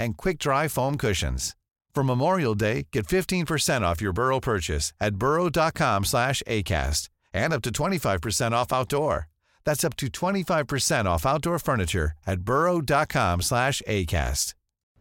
and quick-dry foam cushions. For Memorial Day, get 15% off your Burrow purchase at burrow.com slash ACAST and up to 25% off outdoor. That's up to 25% off outdoor furniture at burrow.com slash ACAST.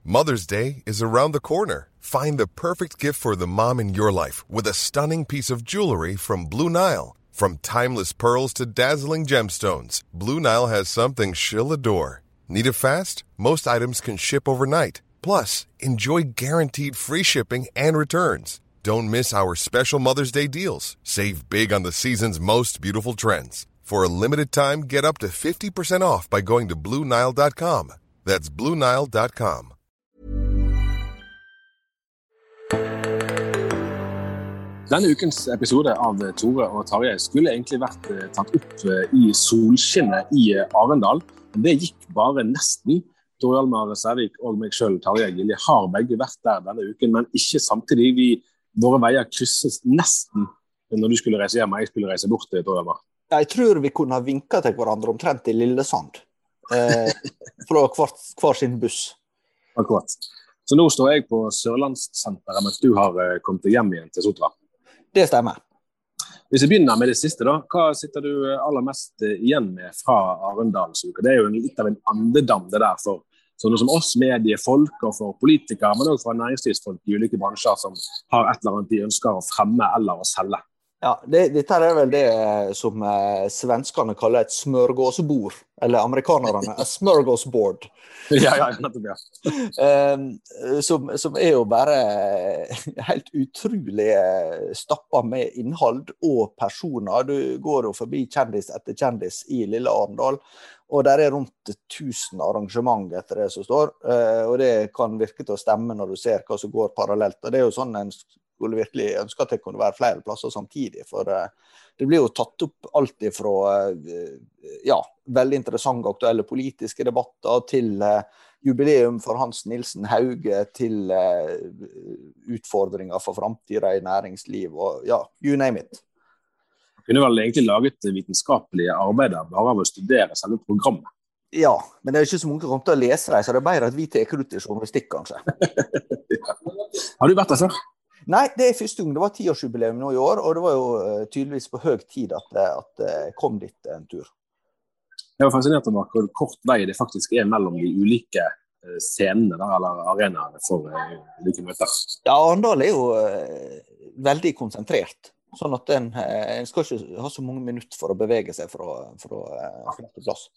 Mother's Day is around the corner. Find the perfect gift for the mom in your life with a stunning piece of jewelry from Blue Nile. From timeless pearls to dazzling gemstones, Blue Nile has something she'll adore. Need it fast? Most items can ship overnight. Plus, enjoy guaranteed free shipping and returns. Don't miss our special Mother's Day deals. Save big on the season's most beautiful trends. For a limited time, get up to 50% off by going to Blue Nile.com. That's Blue Nile.com. Denne ukens episode av Tore og Tarjei skulle egentlig vært eh, tatt opp eh, i solskinnet i eh, Arendal. Det gikk bare nesten. Tor Hjalmar Sævik og meg sjøl, Tarjei Gilje, har begge vært der denne uken, men ikke samtidig. Vi, våre veier krysses nesten når du skulle reise hjem og jeg skulle reise bort. Tor Hjalmar. Jeg tror vi kunne ha vinka til hverandre omtrent i Lillesand. Eh, fra hver, hver, sin buss. Akkurat. Så nå står jeg på Sørlandssenteret mens du har kommet hjem igjen til Sotra. Det stemmer. Hvis vi begynner med det siste, da. Hva sitter du aller mest igjen med fra Arendalsuka? Det er jo litt av en andedam det der for sånne som oss mediefolk og for politikere, men òg for næringslivsfolk i ulike bransjer som har et eller annet de ønsker å fremme eller å selge. Ja, det, Dette er vel det som eh, svenskene kaller et smørgåsbord. Eller amerikanerne a smørgåsboard. ja, ja, ja. um, som, som, er jo bare helt utrolig eh, stappa med innhold og personer. Du går jo forbi kjendis etter kjendis i lille Arendal. Og der er rundt 1000 arrangement etter det som står. Uh, og det kan virke til å stemme når du ser hva som går parallelt. Og det er jo sånn en skulle virkelig ønske at det kunne være flere plasser samtidig. For eh, det blir jo tatt opp alt ifra eh, ja, veldig interessante aktuelle politiske debatter til eh, jubileum for Hans Nilsen Hauge, til utfordringer for framtida i næringsliv og ja, you name it. Man kunne vel egentlig laget vitenskapelige arbeider bare av å studere selve programmet. Ja, men det er ikke så mange som kommer til å lese dem, så det er bedre at vi tar ut i journalistikk, kanskje. Har du vært der før? Nei, det er første gang. Det var tiårsjubileum nå i år, og det var jo uh, tydeligvis på høy tid at det kom dit en tur. Jeg var fascinert over hvor kort vei det faktisk er mellom de ulike scenene der, eller arenaene for ulike møter. Ja, Arendal er jo veldig konsentrert. Sånn at en, en, skal ikke ha så mange minutter for å bevege seg fra, fra plass.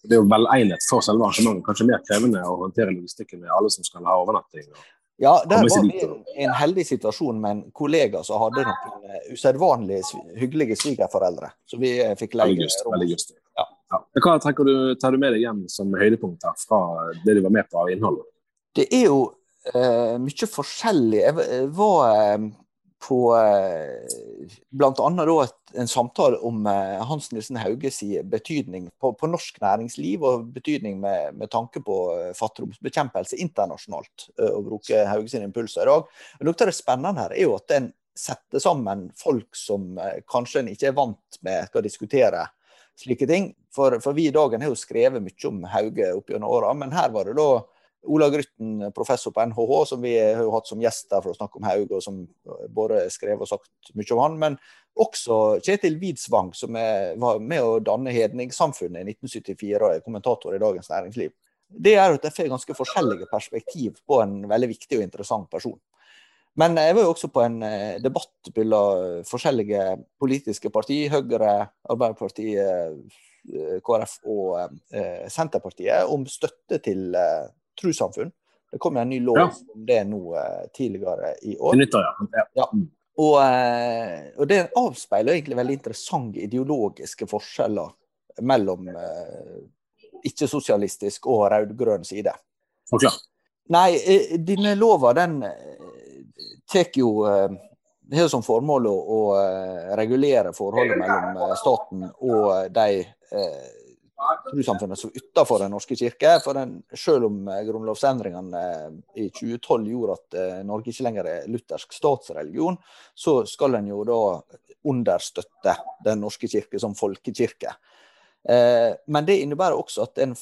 Det er jo velegnet for selve arrangementet. Kanskje mer krevende å håndtere logistikken med alle som skal ha overnatting. Og ja, der var vi i en heldig situasjon med en kollega som hadde noen eh, usedvanlig hyggelige svigerforeldre. Så vi eh, fikk leie rom. Ja. Ja. Hva du, tar du med deg hjem som høydepunkt her fra det du var med på av innholdet? Det er jo eh, mye forskjellig. Jeg var eh, på eh, bl.a. en samtale om eh, Hans Nilsen Hauges betydning på, på, norsk næringsliv, og betydning med, med tanke på eh, fattigdomsbekjempelse internasjonalt, å bruke Hauges impulser i dag. Noe av det spennende her er jo at en setter sammen folk som kanskje en ikke er vant med skal diskutere slike ting. For, for vi i dagen har jo skrevet mye om Hauge opp gjennom åra, men her var det da Ola Grytten, professor på NHH, som vi har hatt som gjest der for å snakke om Haug, og som både skrev og sagt mye om han. Men også Kjetil Widsvang, som er, var med å danne Hedningssamfunnet i 1974 og er kommentator i Dagens Næringsliv. Det er at jeg får ganske forskjellige perspektiv på en veldig viktig og interessant person. Men jeg var jo også på en debatt mellom forskjellige politiske partier, Høyre, Arbeiderpartiet, KrF og Senterpartiet, om støtte til trossamfunn. Det kom en ny lov ja. om det nå tidligere i år. Nyttår, ja. ja. Og, og, det avspeiler egentlig veldig interessante ideologiske forskjeller mellom ikke-sosialistisk og rød-grønn side. Okay. Nei, eh, denne lova den eh, tar jo eh, har som formål å, å, regulere forholdet mellom staten og de eh, trossamfunnene som utenfor Den norske kirke. For den, selv om grunnlovsendringene i 2012 gjorde at Norge ikke lenger er luthersk statsreligion, så skal en jo da understøtte Den norske kirke som folkekirke. Eh, men det innebærer også at en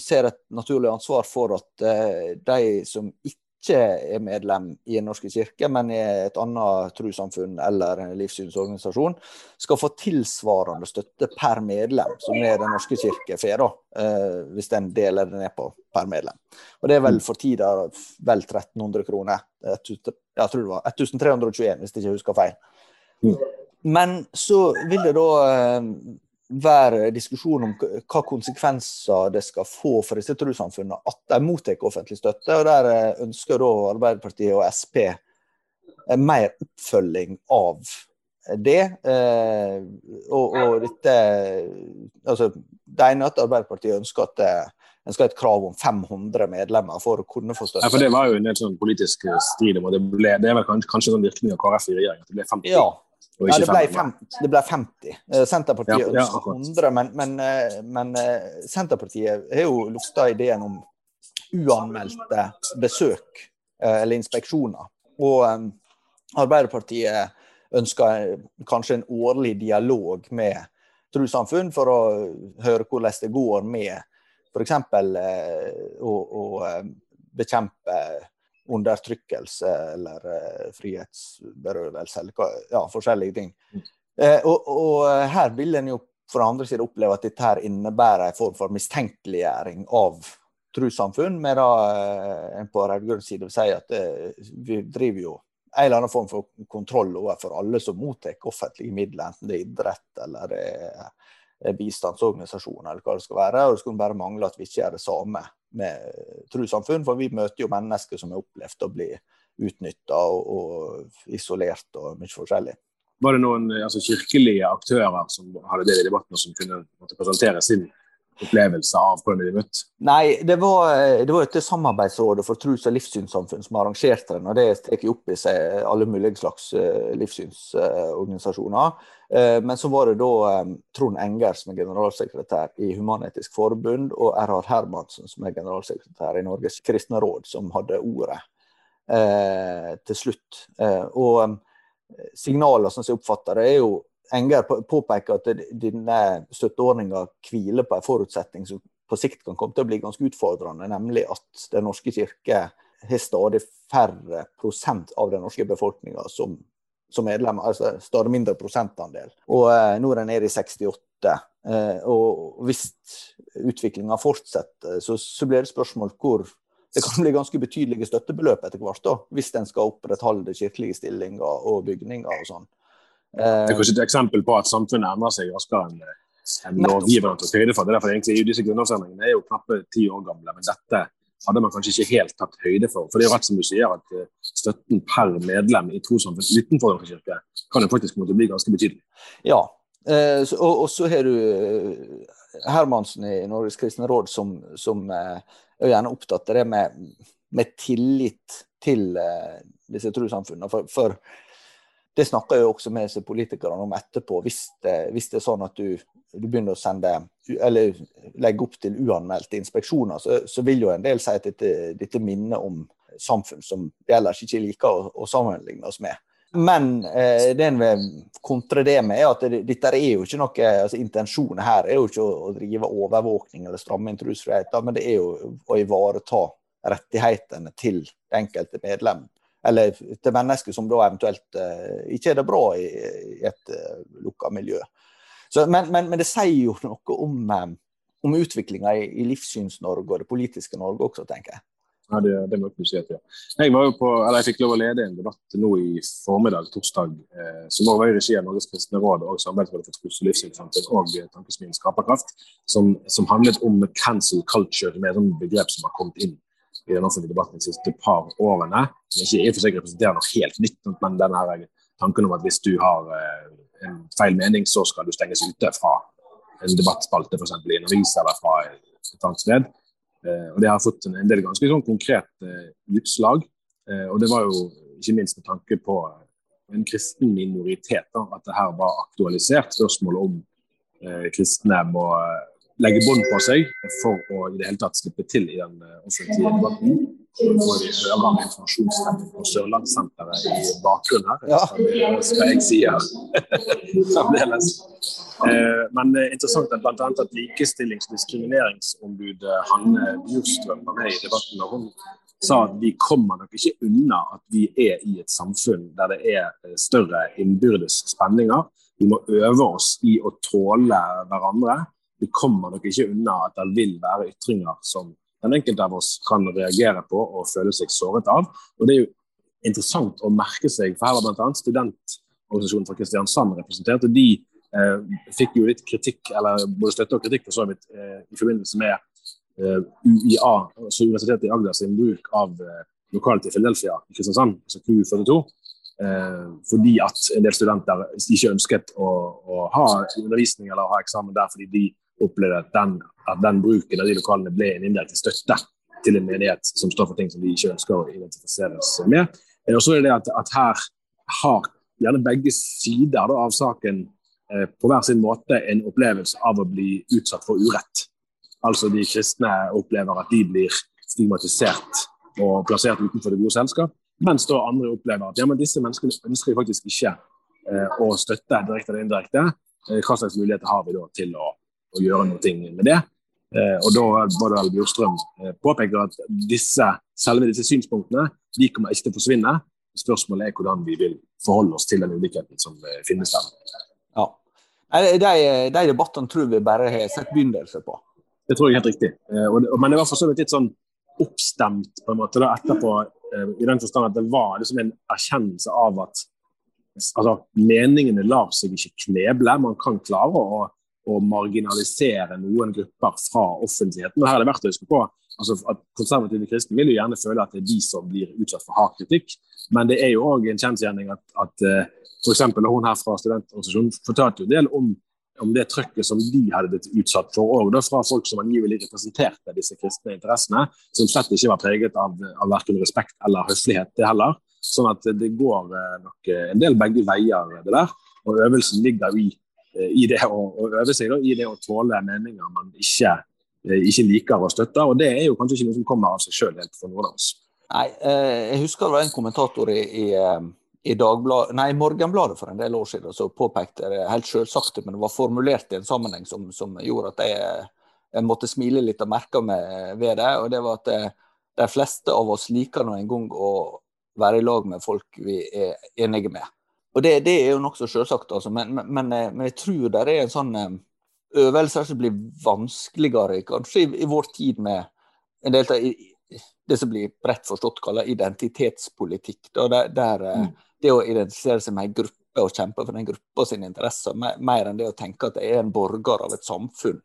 ser et naturlig ansvar for at eh, de som ikke er medlem i Den norske kirke, men i et annet trossamfunn eller en livssynsorganisasjon, skal få tilsvarende støtte per medlem, som er Den norske kirke får, eh, hvis den deler det ned på per medlem. Og Det er vel for tida vel 1300 kroner. Jeg tror det var 1321, hvis jeg ikke husker feil. Mm. Men så vil det da være diskusjon om hva konsekvenser det skal få for disse trossamfunnene at de mottar offentlig støtte. og Der eh, ønsker da Arbeiderpartiet og Sp mer oppfølging av det. Eh, og, og dette altså, Det ene er at Arbeiderpartiet ønsker at det, en skal ha et krav om 500 medlemmer for å kunne få støtte. Ja, for Det var jo en del sånn politisk strid om, og det, ble, det er vel kanskje, kanskje sånn virkning av KrF i regjering, at det ble 50? Ja, Nei, det ble, 50, det ble 50. Eh, Senterpartiet ja, ønsker 100, men, men, eh, men, eh, Senterpartiet har jo lufta ideen om uanmeldte besøk eller inspeksjoner. Og Arbeiderpartiet ønsker kanskje en årlig dialog med trossamfunn for å høre hvordan det går med f.eks. å, å bekjempe undertrykkelse eller uh, frihetsberøvelse, eller ja, forskjellige ting. Eh, og, og, eh, her vil en jo fra andre siden oppleve at dette her innebærer en form for mistenkeliggjøring av trossamfunn, med da en på rød-grønn side vil si at vi driver jo en eller annen form for kontroll overfor alle som mottar offentlige midler, enten det er idrett eller det er bistandsorganisasjoner eller hva det skal være. og Det skulle bare mangle at vi ikke gjør det samme med trossamfunn, for vi møter jo mennesker som har opplevd å bli utnytta og, og, isolert og mye forskjellig. Var det noen altså, kirkelige aktører som hadde det i debatten, som kunne måtte presentere sin opplevelse av hvordan de møtte? Nei, det var, det var et Samarbeidsrådet for tros- og livssynssamfunn som arrangerte den. og Det tar opp i seg alle mulige slags eh, livssynsorganisasjoner. Eh, men så var det da eh, Trond Enger som er generalsekretær i Human-Etisk Forbund, og Erhard Hermansen som er generalsekretær i Norges kristne råd, som hadde ordet eh, til slutt. Eh, og signalene som jeg oppfatter det, er jo Enger påpeker at denne støtteordninga hviler på en forutsetning som på sikt kan komme til å bli ganske utfordrende, nemlig at Den norske kirke har stadig færre prosent av den norske befolkninga som, som medlemmer. Altså stadig mindre prosentandel. Og eh, nå er den nede i 68. Eh, og hvis utviklinga fortsetter, så, så, blir det spørsmål hvor det kan bli ganske betydelige støttebeløp etter hvert, da, hvis en skal opprettholde kirkelige stillinger og bygninger og sånn. Det er kanskje et eksempel på at samfunnet endrer seg raskere enn en lovgiveren tar høyde for. Det er derfor egentlig Disse grunnlovsendringene er jo knappe ti år gamle, men dette hadde man kanskje ikke helt tatt høyde for. For det er jo rett som du sier, at eh, støtten per medlem i trossamfunn utenfor Den kirke kan jo faktisk måtte bli ganske betydelig. Ja, eh, og, og, så har du eh, Hermansen i Norges kristne råd som, som er gjerne opptatt av det med, med tillit til disse trossamfunnene. For, for det snakker jo også med politikerne om etterpå. Hvis det, hvis det er sånn at du, du, begynner å sende, legge opp til uanmeldte inspeksjoner, så, så vil jo en del si at dette, dette minner om samfunn som vi ellers ikke liker å, å sammenligne oss med. Men eh, det en vil kontre det med, er at det, dette er jo ikke noe altså Intensjonen her er jo ikke å, å drive overvåkning eller stramme inn trosfriheten, men det er jo å ivareta rettighetene til det enkelte medlem eller til mennesker som da eventuelt uh, ikke er det bra i, i et uh, lukka miljø. Så, men, men, men, det sier jo noe om, um, om utviklinga i, i Livssyns-Norge og det politiske Norge også, tenker jeg. Ja, det, det må jeg si at ja. Jeg, var jo på, eller jeg fikk lov å lede en debatt nå i formiddag, torsdag, eh, som var i regi av Norges kristne råd og Samarbeidsrådet for tros- og livssynssamfunn og Tankesmien Skaperkraft, som, som, handlet om cancel culture, med et begrep som har kommet inn i den offentlige debatten de siste par årene. Som ikke i og for seg representerer noe helt nytt, men den her tanken om at hvis du har eh, en feil mening, så skal du stenges ute fra en debattspalte f.eks. i en avis eller fra et annet sted. Eh, og Det har fått en del ganske sånn konkrete eh, utslag. Og Det var jo ikke minst med tanke på en kristen minoritet da, at det her var aktualisert. Spørsmålet om kristne må legge bånd på seg for å i det hele tatt slippe til i den offentlige debatten. Og vi hører informasjonsstemning på Sørlandssenteret i bakgrunnen her. Ja. Det skal jeg si her fremdeles. Eh, men det er interessant at bl.a. at likestillings- og diskrimineringsombudet Hanne Bjurstrøm var med i debatten. og hun sa at vi kommer nok ikke unna at vi er i et samfunn der det er eh, større innbyrdes spenninger. Vi må øve oss i å tåle hverandre. Vi kommer nok ikke unna at det vil være ytringer som den enkelte av oss kan reagere på og føle seg såret av. Og Det er jo interessant å merke seg, for her var bl.a. studentorganisasjonen fra Kristiansand representert. og De eh, fikk jo litt kritikk, eller både støtte og kritikk for så vidt, eh, i forbindelse med eh, UiA, altså Universitetet i Agder sin bruk av eh, lokalet i Philadelphia i Kristiansand, altså Q42. Eh, fordi at en del studenter ikke ønsket å, å ha undervisning eller å ha eksamen der fordi de opplevde at den, at den bruken av de lokalene ble en indirekte støtte til en menighet som står for ting som de ikke ønsker å identifiseres med. Eh, og så er det at, at her har gjerne begge sider da, av saken eh, på hver sin måte en opplevelse av å bli utsatt for urett. Altså de kristne opplever at de blir stigmatisert og plassert utenfor det gode selskap. Mens da andre opplever at ja, men disse menneskene ønsker faktisk ikke eh, å støtte direkte eller indirekte. Eh, hva slags muligheter har vi da til å å gjøre noe med det. Eh, og da var det Bjurstrøm eh, påpeker at disse, selve disse synspunktene de kommer ikke til å forsvinne. Spørsmålet er hvordan vi vil forholde oss til den ulikheten som eh, finnes der. Ja. De, de debattene tror vi bare har sett begynnelsen på. Det tror jeg er helt riktig. Men det var for så vidt litt sånn oppstemt på en måte da, etterpå, i den forstand at det var liksom en erkjennelse av at altså, meningene lar seg ikke kneble. Man kan klare å å marginalisere noen grupper fra offentligheten. Og her er det verdt å huske på altså at Konservative kristne vil jo gjerne føle at det er de som blir utsatt for hard kritikk, men det er jo òg en kjensgjerning at, at eh, f.eks. hun her fra studentorganisasjonen fortalte jo en del om, om det trøkket som de hadde blitt utsatt for, og fra folk som angivelig representerte disse kristne interessene, som slett ikke var preget av, av verken respekt eller høflighet, det heller. Sånn at det går uh, nok en del begge veier, det der. Og øvelsen ligger i i det å, å øve seg da, i det å tåle meninger man ikke, eh, ikke liker og støtter. Og det er jo kanskje ikke noe som kommer av seg sjøl helt for noen av oss. Nei, eh, Jeg husker det var en kommentator i, i, i Dagblad, nei, Morgenbladet for en del år siden som påpekte det helt selvsagt, men det var formulert i en sammenheng som, som gjorde at jeg, jeg, måtte smile litt og merke meg ved det. og det var at det, de fleste av oss liker nå en gang å være i lag med folk vi er enige med. Og det, det er jo nokså selvsagt, altså. men, men, men, eh, jeg tror det er en sånn eh, øvelse som blir vanskeligere, kanskje i, i vår tid med en del av det som blir bredt forstått kalt identitetspolitikk. Da, der, der eh, mm. Det å identifisere seg med en gruppe og kjempe for den gruppa sine interesser, mer enn det å tenke at jeg er en borger av et samfunn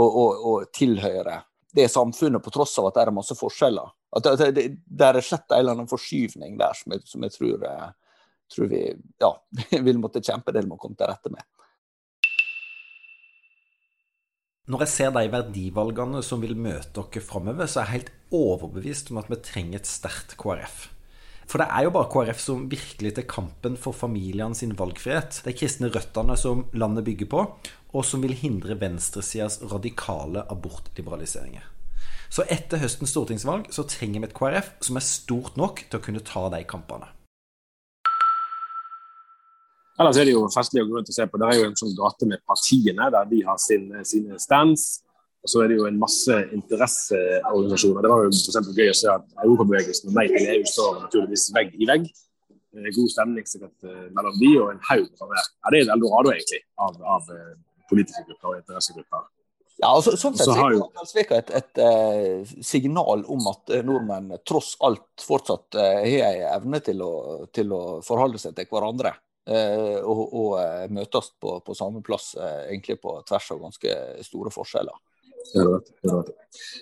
og, og, og tilhører det samfunnet på tross av at det er masse forskjeller. At det, det, det er slett en eller annen forskyvning der som jeg, som jeg tror tror vi ja, vil måtte kjempe det med å komme til rette med. Når jeg ser de verdivalgene som vil møte dere framover, så er jeg helt overbevist om at vi trenger et sterkt KrF. For det er jo bare KrF som virkelig tar kampen for familiene sin valgfrihet. De kristne røttene som landet bygger på, og som vil hindre venstresidas radikale abortliberaliseringer. Så etter høstens stortingsvalg så trenger vi et KrF som er stort nok til å kunne ta de kampene. Ellers er det jo festlig å gå rundt og se på. Det er jo en sånn gate med partiene, der de har sin, sine stands. Og så er det jo en masse interesseorganisasjoner. Det var jo f.eks. gøy å se at Europabevegelsen og Nei til EU står naturligvis vegg i vegg. God stemning sikkert eh, mellom de og en haug fra hver. Ja, det er et eldorado egentlig av, av eh, politiske grupper og interessegrupper. Ja, altså, sånn sett Så jo- Karlsvika et, et et, signal om at eh, nordmenn tross alt fortsatt eh, har en evne til å, til å forholde seg til hverandre. Eh, og og eh, møtes på, på samme plass, eh, egentlig på tvers av ganske store forskjeller. Er er.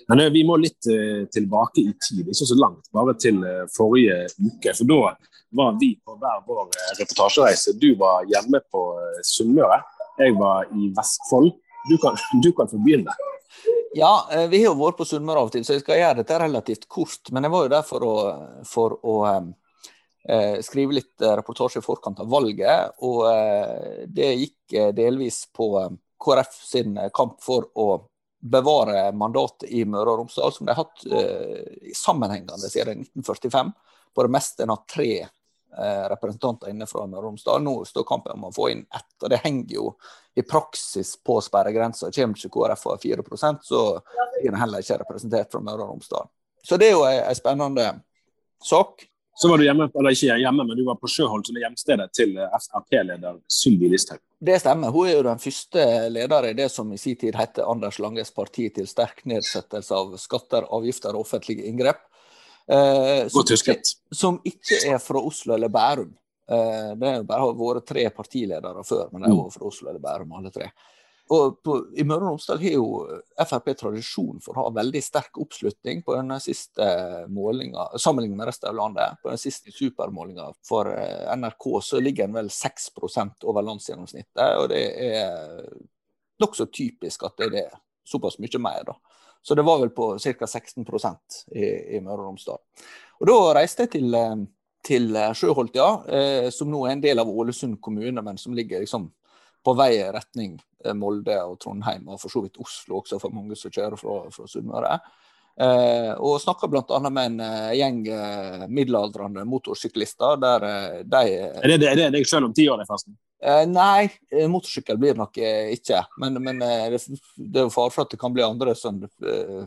Men vi må litt tilbake i tid, ikke så langt, bare til forrige uke. For da var vi på hver vår reportasjereise. Du var hjemme på Sunnmøre, jeg var i Vestfold. Du kan, du kan få begynne. Ja, vi har jo vært på Sunnmøre av og til, så jeg skal gjøre dette relativt kort. Men jeg var jo der for å, for å skrive litt eh, reportasje i forkant av valget. Og eh, det gikk eh, delvis på eh, KrF sin eh, kamp for å bevare mandatet i Møre og Romsdal, som de har hatt eh, sammenhengende siden 1945. På det meste en har tre eh, representanter inne fra Møre og Romsdal. Nå står kampen om å få inn ett, og det henger jo i praksis på sperregrensa. Kommer ikke KrF over 4 så blir en heller ikke representert fra Møre og Romsdal. Så det er jo en spennende sak. Så var du hjemme, eller ikke hjemme, men du var på Sjøholt, som er hjemstedet til eh, Frp-leder Sylvi Listhaug. Det stemmer. Hun er jo den første leder i det som i sin tid het Anders Langes parti til sterk nedsettelse av skatter, avgifter og offentlige inngrep. Eh, som, husket. som ikke er fra Oslo eller Bærum. Eh, det har bare vært tre partiledere før, men de er jo fra Oslo eller Bærum alle tre. Og på, I Møre og Romsdal har jo Frp tradisjon for å ha veldig sterk oppslutning på den siste målinga, sammenlignet med resten av landet. På den siste supermålinga for eh, NRK så ligger den vel 6% over landsgjennomsnittet. Og det er nokså typisk at det er det. Såpass mye mer, da. Så det var vel på ca. 16 i, i Møre og Romsdal. Og da reiste jeg til, eh, til Sjøholt, ja, eh, som nå er en del av Ålesund kommune, men som ligger liksom på vei i retning eh, Molde og Trondheim, og for så vidt Oslo også, for mange som kjører fra, fra Sunnmøre. Eh, og snakka bl.a. med en eh, gjeng eh, middelaldrende motorsyklister der eh, de Er det, er det deg selv om ti år, forresten? Eh, nei, eh, motorsykkel blir det nok eh, ikke. Men, men eh, det, det er jo fare for at det kan bli andre eh,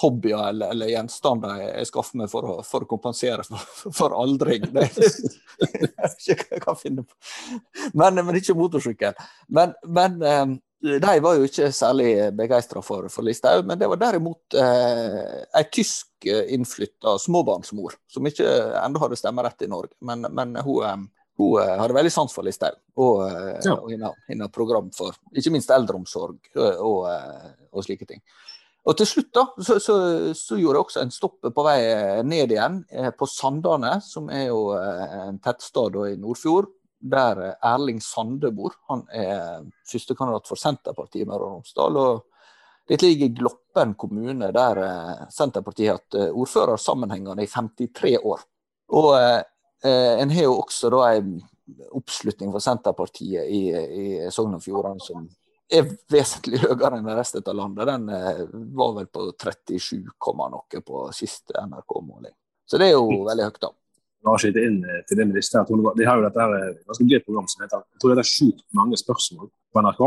hobbyer eller, eller gjenstander jeg, jeg skaffer meg for å, for å kompensere for, for aldring. Det, vet ikke jeg kan finne på. Men, men ikke motorsykkel. Men, men eh, de var jo ikke særlig begeistra for, for Listhaug. Men det var derimot eh, ei tysk eh, innflytta småbarnsmor, som ikke ennå hadde stemmerett i Norge. Men, men hun eh, hun eh, hadde veldig sans for Listhaug og, eh, Ja. og hennes, program for ikke minst eldreomsorg og, og, eh, og slike ting. Og til slutt da, så, så, så gjorde jeg også en stopp på vei ned igjen eh, på Sandane, som er jo eh, en tettstad i Nordfjord, der eh, Erling Sande bor. Han er førstekandidat for Senterpartiet i Møre og Romsdal. og Dette ligger i Gloppen kommune, der Senterpartiet har hatt ordfører sammenhengende i 53 år. Og eh, en har jo også da en oppslutning for Senterpartiet i, i Sogn og Fjordane som er vesentlig høyere enn resten av landet. Den eh, var vel på 37, noe på siste NRK-måling. Så det er jo veldig høyt, da. Bare skyte inn eh, til det med at hun- De har jo dette her, eh, ganske gøy program som heter jeg tror det er Sjukt mange spørsmål på NRK.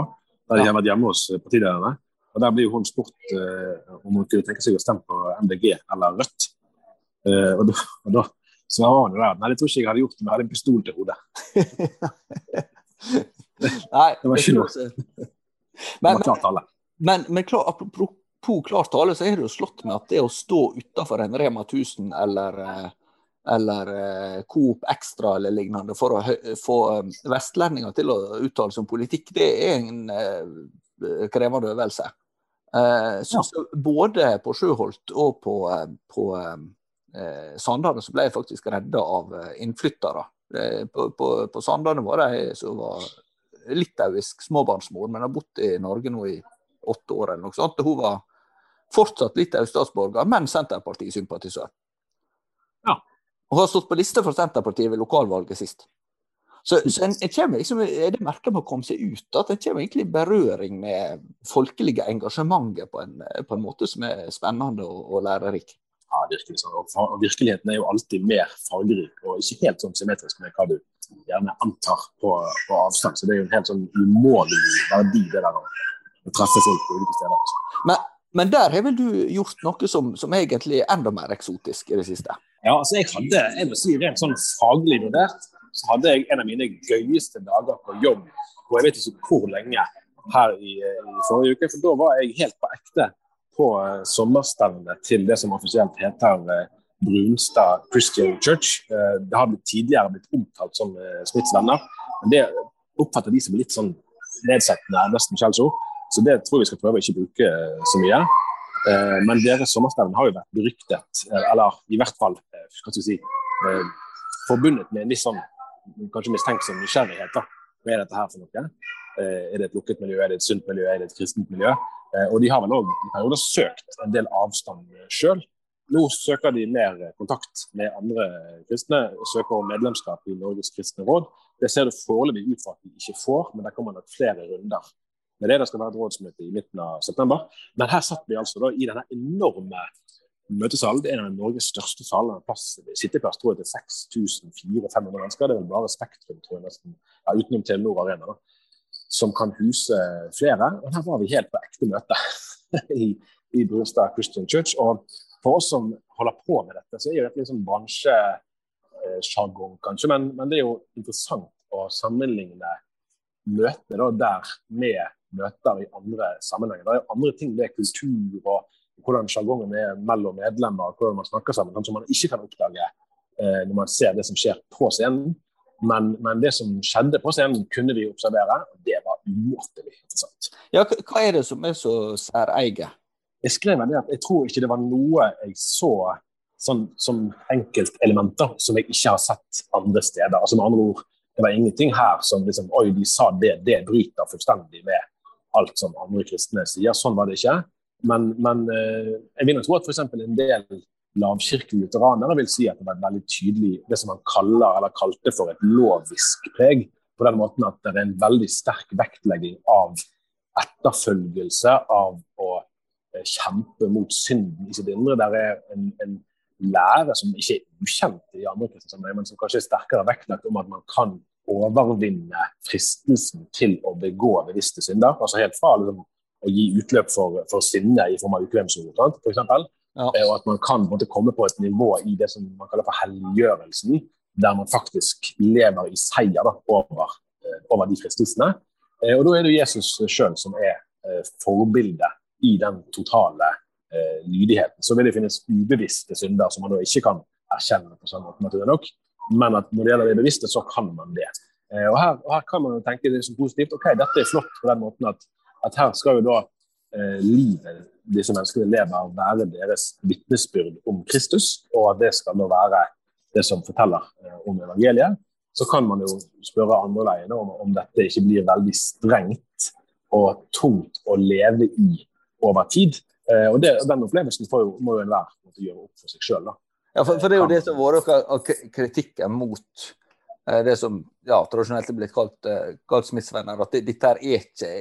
Der de har vært hjemme hos partilederne. Og Der blir jo hun spurt uh, om hun kunne tenke seg å stemme på MDG eller Rødt. Uh, og, da, og da svarer hun jo der nei, det tror ikke jeg hadde gjort om jeg hadde en pistol til hodet. Nei, Det var ikke noe. Men, klart alle. men, men klar, apropos klar tale, så er det jo slått med at det å stå utafor en Rema 1000 eller, eh, eller eh, Coop Extra eller lignende for å få eh, vestlendinger til å uttale seg om politikk, det er en krevende øvelse. Så, så både på Sjøholt og på, på Sandane så ble jeg faktisk redda av innflyttere. På, på, på Sandane var det ei som var litauisk småbarnsmor, men har bodd i Norge nå i åtte år eller noe sånt. Og hun var fortsatt litauisk statsborger, men Senterparti-sympatisør. Ja. Og har stått på liste for Senterpartiet ved lokalvalget sist. Så, så en, en kommer liksom, er det merker å komme seg ut, at en kommer egentlig i berøring med folkelige engasjementet på en, på en måte som er spennende og, og lærerik. Ja, virkelig sånn. Og og virkeligheten er jo alltid mer fargerik og ikke helt sånn symmetrisk med hva du gjerne antar på, på avstand. Så det er jo en helt sånn umålelig verdi, det der å, å treffe folk på ulike steder. Altså. Men, men der har vel du gjort noe som, som egentlig er enda mer eksotisk i det siste? Ja, altså jeg hadde, jeg må si rent sånn faglig vurdert, så hadde jeg en av mine gøyeste dager på jobb på jeg vet ikke hvor lenge. her i, i, forrige uke. For da var jeg helt på ekte på uh, sommerstevnet til det som offisielt heter uh, Brunstad Christian Church. Uh, det har tidligere blitt omtalt som Smiths venner. Men det oppfatter de som litt sånn nedsettende, nesten skjellsord. Så det tror jeg vi skal prøve å ikke bruke så mye. Men deres sommerstevne har jo vært beryktet, eller i hvert fall skal si, forbundet med en viss sånn kanskje mistenksom nysgjerrighet. da. Hva er dette her for noe? Eh, er det et lukket miljø, er det et sunt miljø, er det et kristent miljø? Eh, og de har vel òg søkt en del avstand sjøl. Nå søker de mer kontakt med andre kristne, søker om medlemskap i Norges kristne råd. Det ser det foreløpig ut for at de ikke får, men det kommer nok flere runder. Med det det skal være et rådsmøte i midten av september. Men her satt vi altså da i denne enorme møtesalen. Det er en av Norges største saler. Plass, sitteplass tror jeg til 6400-500 mennesker. Det er vel bare Spektrum, tror jeg nesten, ja, utenom Telenor Arena. da som kan huse flere. Og her var vi helt på ekte møte i, i Brustad Christian Church. Og for oss som holder på med dette, så er det litt sånn bransjesjargong, kanskje. Men, men, det er jo interessant å sammenligne møtene der med møter i andre sammenhenger. Det er jo andre ting ved kultur og hvordan sjargongen er mellom medlemmer, hvordan man snakker sammen, som man ikke kan oppdage eh, når man ser det som skjer på scenen. Men, men, det som skjedde på scenen, kunne vi observere, og det var umåtelig interessant. Ja, hva er det som er så særeige? Jeg skrev det at jeg tror ikke det var noe jeg så sånn, som enkeltelementer som jeg ikke har sett andre steder. Altså med andre ord, Det var ingenting her som liksom Oi, de sa det. Det bryter fullstendig med alt som andre kristne sier. Sånn var det ikke. Men, men eh, jeg vil tro at f.eks. en del lavkirkelige lutheranere vil si at det var veldig tydelig det som han kaller, eller kalte for et lovisk preg. På den måten at det er en veldig sterk vektlegging av etterfølgelse, av å eh, kjempe mot synden i sitt indre. Der er en, en lære som ikke er ukjent i andre kristne men som kanskje er sterkere vektlagt om at man kan overvinne fristelsen til å begå bevisste synder. Altså helt fra liksom, å gi utløp for, for sinne i form av ukvemsord, f.eks. Ja. Eh, og at man kan måtte, komme på et nivå i det som man kaller for helliggjørelsen, der man faktisk lever i seier da, over, eh, over, de fristelsene. Eh, og da er det Jesus sjøl som er forbildet i den totale lydigheten. Så vil det finnes ubevisste synder som man da ikke kan erkjenne på sånn måte, naturlig nok. Men at når det gjelder det bevisste, så kan man det. Og her, her kan man jo tenke det som positivt. ok, Dette er flott på den måten at, at her skal jo da eh, livet disse menneskene lever, være deres vitnesbyrd om Kristus, og at det skal da være det som forteller eh, om evangeliet, så kan man jo spørre andre veien om, om dette ikke blir veldig strengt og tungt å leve i over tid. Eh, og det, Den opplevelsen jo, må jo enhver gjøre opp for seg sjøl. Ja, for, for, det er jo det som har vært kritikken mot eh, det som ja, tradisjonelt er blitt kalt, kalt smittsvenner, at dette er ikke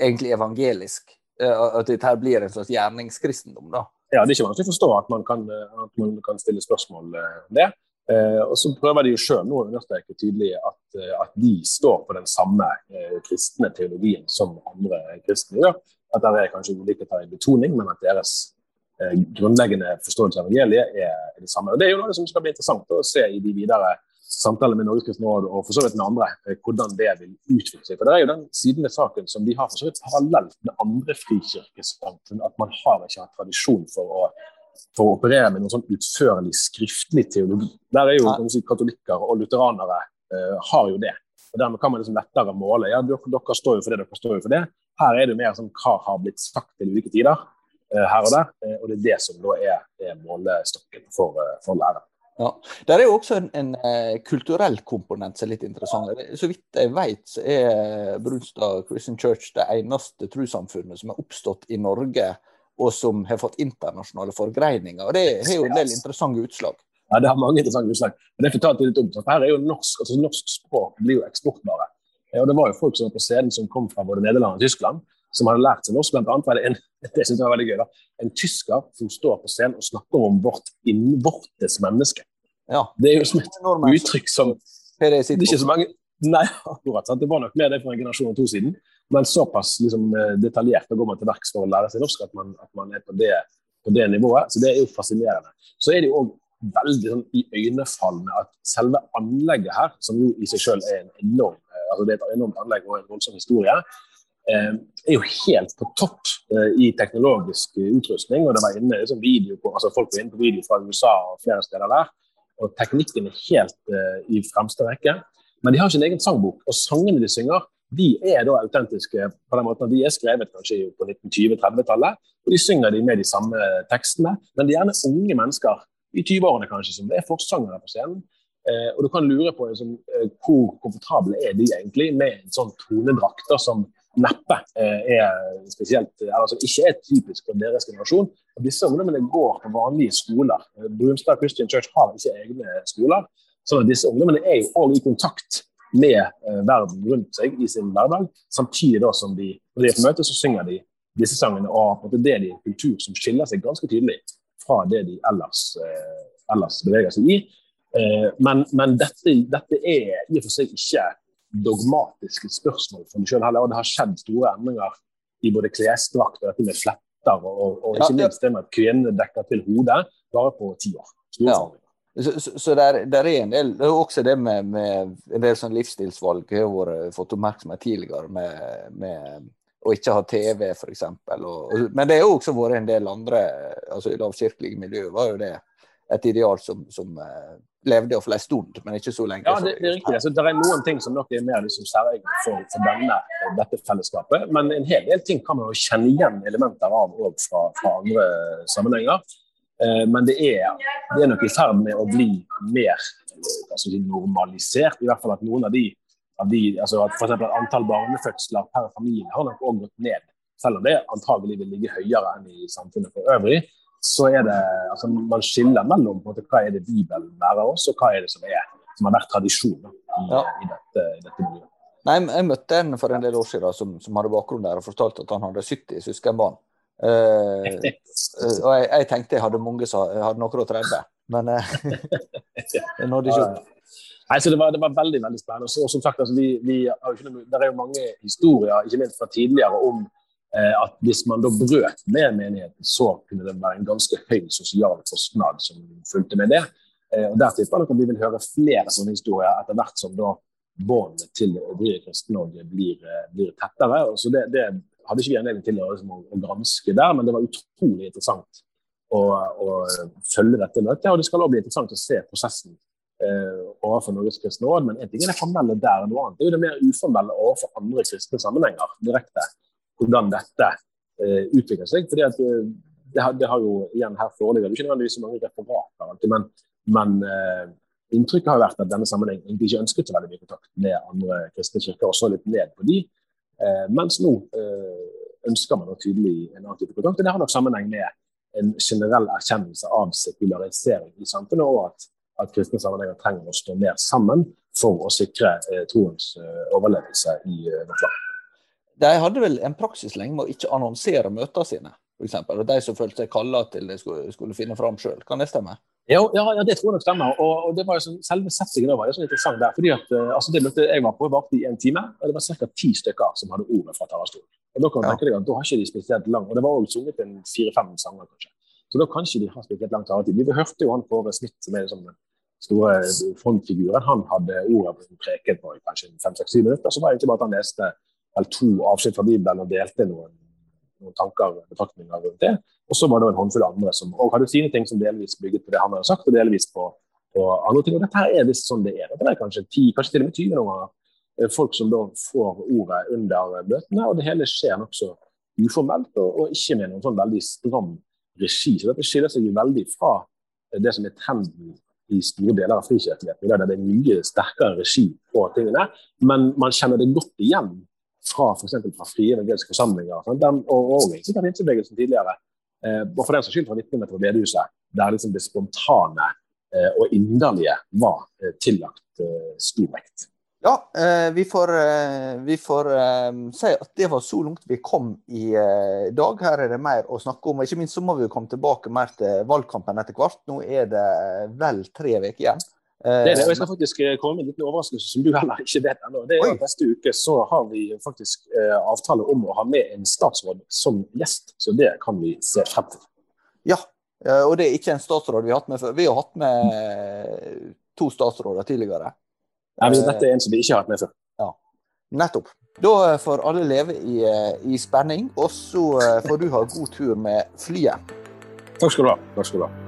egentlig evangelisk. Eh, at dette blir en slags gjerningskristendom. da. Ja, Det er ikke vanskelig å forstå at man kan, eh, at man kan stille spørsmål om eh, det. Eh, og så prøver de jo sjøl å understreke tydelig at, at, de står på den samme eh, kristne teologien som andre kristne gjør. At det er kanskje ulikheter i betoning, men at deres eh, grunnleggende forståelse av evangeliet er, er det samme. Og Det er jo noe som skal bli interessant å se i de videre samtaler med Norges råd og for så vidt med andre, eh, hvordan det vil utvikle seg. For Det er jo den siden ved saken som de har for så vidt parallelt med andre frikirkesamfunn, at man har ikke hatt tradisjon for å, for å operere med noen sånn utførlig skriftlig teologi. Der er jo si, katolikker og lutheranere uh, har jo det. Og Dermed kan man liksom lettere måle. Ja, dere, dere, står jo for det, dere står jo for det. Her er det mer sånn hva har blitt sagt til ulike tider uh, her og der. Uh, og det er det som da er, er målestokken for, for læreren. Ja. Det er jo også en, en uh, kulturell komponent som er litt interessant. Så vidt jeg vet, så er Brunstad Christian Church det eneste trossamfunnet som er oppstått i Norge, og som har fått internasjonale forgreininger. Og Det har jo en del interessante utslag. Ja, det har mange interessante utslag. Men det fortalte litt om, her er jo norsk, altså norsk språk blir jo eksportbare. Og Det var jo folk som var på scenen som kom fra både Nederland og Tyskland, som hadde lært seg norsk. Blant annet var det en, det synes jeg var veldig gøy da, en tysker som står på scenen og snakker om vårt innvortes menneske. Ja. Det er jo som et uttrykk som Det er ikke så mange Nei, akkurat. Sant? Det var nok mer det for en generasjon og to siden. Men såpass liksom, eh, detaljert går man til verks for å lære seg norsk at man, at man er på det, på det, nivået. Så det er jo fascinerende. Så er det jo òg veldig sånn, iøynefallende at selve anlegget her, som jo i seg selv er en enorm, eh, altså det er et enormt anlegg og en voldsom historie, er jo helt på topp eh, i teknologisk utrustning. og det var inne liksom, video på, altså Folk var inne på video fra USA og flere steder der. Og teknikken er helt uh, i fremste rekke. Men de har ikke en egen sangbok. Og sangene de synger, de er da autentiske på den måten at de er skrevet kanskje på 1920-30-tallet. Og de synger de med de samme tekstene. Men det er gjerne unge mennesker i 20-årene kanskje som er forsangere på scenen. Eh, og du kan lure på liksom, eh, hvor komfortable er de egentlig med en sånn tonedrakter som neppe eh, er spesielt, eller som ikke er typisk for deres generasjon. Og disse ungdommene går på vanlige skoler. Brunstad Christian Church har ikke egne skoler. Så disse ungdommene er jo også i kontakt med verden rundt seg i sin hverdag. Samtidig da som de, når de er på møte, så synger de disse sangene. Og det er en kultur som skiller seg ganske tydelig fra det de ellers, ellers beveger seg i. Eh, men, men dette, dette, er i og for seg ikke dogmatiske spørsmål for meg sjøl heller. Og det har skjedd store endringer i både klesdrakt og dette med fletter, og, og ikke minst det med at kvinnene dekker til hodet, bare på ti år. Ja. Så, så, så der, der, er en del også det med, med en del sånn livsstilsvalg har vært fått oppmerksomhet tidligere, med, med å ikke ha TV, f.eks. Men det har også vært en del andre altså I lavkirkelige miljø var jo det et ideal som, som uh, levde og en stund, men ikke så lenge. Ja, det, det er riktig. Så det er noen ting som nok er mer liksom, særegne for, for denne, dette fellesskapet. Men en hel del ting kan man jo kjenne igjen elementer av òg fra, fra, andre sammenhenger. Uh, men det er, det er nok i ferd med å bli mer altså, normalisert. I hvert fall at noen av de, av de altså at f.eks. antall barnefødsler per familie har nok òg gått ned. Selv om det antagelig vil ligge høyere enn i samfunnet for øvrig så er det altså Man skiller mellom måte, hva er det Bibelen lærer oss, og hva er det som, er, som har vært tradisjon i, ja. i, dette, i dette miljøet. Nei, Jeg møtte en for en del år siden som, som hadde bakgrunn der og fortalte at han hadde 70 søskenbarn. Uh, og jeg, jeg, tenkte jeg hadde mange som hadde noen og 30, men uh, jeg nådde ikke opp. Nei, så det var, det var, veldig veldig spennende. Og som sagt, altså, vi, vi, Det er jo mange historier, ikke minst fra tidligere, om Eh, at hvis man da brøt med menigheten, så kunne det være en ganske høy sosial kostnad som fulgte med det. Eh, og Der tipper jeg vi vil høre flere sånne historier etter hvert som da båndene til å drive Kristen-Norge blir, eh, blir, tettere. Og så det, det, hadde ikke vi anledning til å, liksom, å, granske der, men det var utrolig interessant å, å følge dette møtet. Og det skal også bli interessant å se prosessen eh, overfor Norges kristne råd. Men en ting er det formelle der, noe annet det er jo det mer uformelle overfor andre kristne sammenhenger direkte hvordan dette uh, utvikler seg. fordi at uh, det, har, det, har, jo igjen her foreligger ikke nødvendigvis så mange referater, alltid, men, men uh, inntrykket har vært at denne sammenheng egentlig ikke ønsket så veldig mye kontakt med andre kristne kirker, og så litt ned på de. mens nå ønsker man tydelig en annen type kontakt. og Det har nok sammenheng med en generell erkjennelse av sekularisering i samfunnet, og at, at kristne sammenhenger trenger å stå mer sammen for å sikre troens overlevelse i vårt land. De hadde vel en praksis lenge med å ikke annonsere møtene sine, f.eks. Og de som følte seg kalla til det skulle, skulle finne fram sjøl. Kan det stemme? Ja, ja, det tror jeg nok stemmer. Og, og det var jo sånn, selve settingen var jo sånn interessant der. fordi at uh, altså Det møtet jeg var på, varte i en time, og det var ca. ti stykker som hadde ordet fra talerstolen. Og Da kan du ja. tenke deg at da har ikke de spesielt lang, og det var også sunget en fire-fem sanger, kanskje. Så da kan ikke de ha spesielt lang taletid. Vi hørte jo han Kåre Smith, som er liksom den store frontfiguren. Han hadde ordet preket på kanskje fem-seks-syv minutter. Så var det egentlig bare at han leste eller to avskjed fra Bibelen og delte noen, noen tanker og betraktninger rundt det. Og så var det en håndfull andre som og hadde sine ting som delvis bygget på det han hadde sagt, og delvis på, på andre ting. Og dette her er visst sånn det er. Det er kanskje 10, kanskje til og med 20 noen ganger. Eh, folk som da får ordet under møtene, og det hele skjer nokså uformelt og, og, ikke med noen sånn veldig stram regi. Så dette skiller seg veldig fra det som er trenden i store deler av frikirkeligheten. Der det er mye sterkere regi på tingene, men man kjenner det godt igjen fra f.eks. fra frie evangeliske forsamlinger sånn, den, og, og egentlig fra pinsebevegelsen tidligere. Eh, og for den saks skyld fra vitnemet på bedehuset, der liksom det spontane eh, og inderlige var eh, tillagt eh, stor vekt. Ja, eh, vi får, eh, vi får si at det var så langt vi kom i dag. Her er det mer å snakke om. og Ikke minst så må vi komme tilbake mer til valgkampen etter hvert. Nå er det vel tre uker igjen. Det er det, og Jeg skal faktisk eh, komme med en liten overraskelse som du heller ikke vet ennå. Det er at Neste uke så har vi faktisk eh, avtale om å ha med en statsråd som gjest. Så det kan vi se frem til. Ja, eh, og det er ikke en statsråd vi har hatt med før. Vi har hatt med to statsråder tidligere. Nei, men Dette er en som vi ikke har hatt med før. Ja, nettopp. Da får alle leve i, eh, i spenning, og så eh, får du ha god tur med flyet. Takk skal du ha. Takk skal du ha.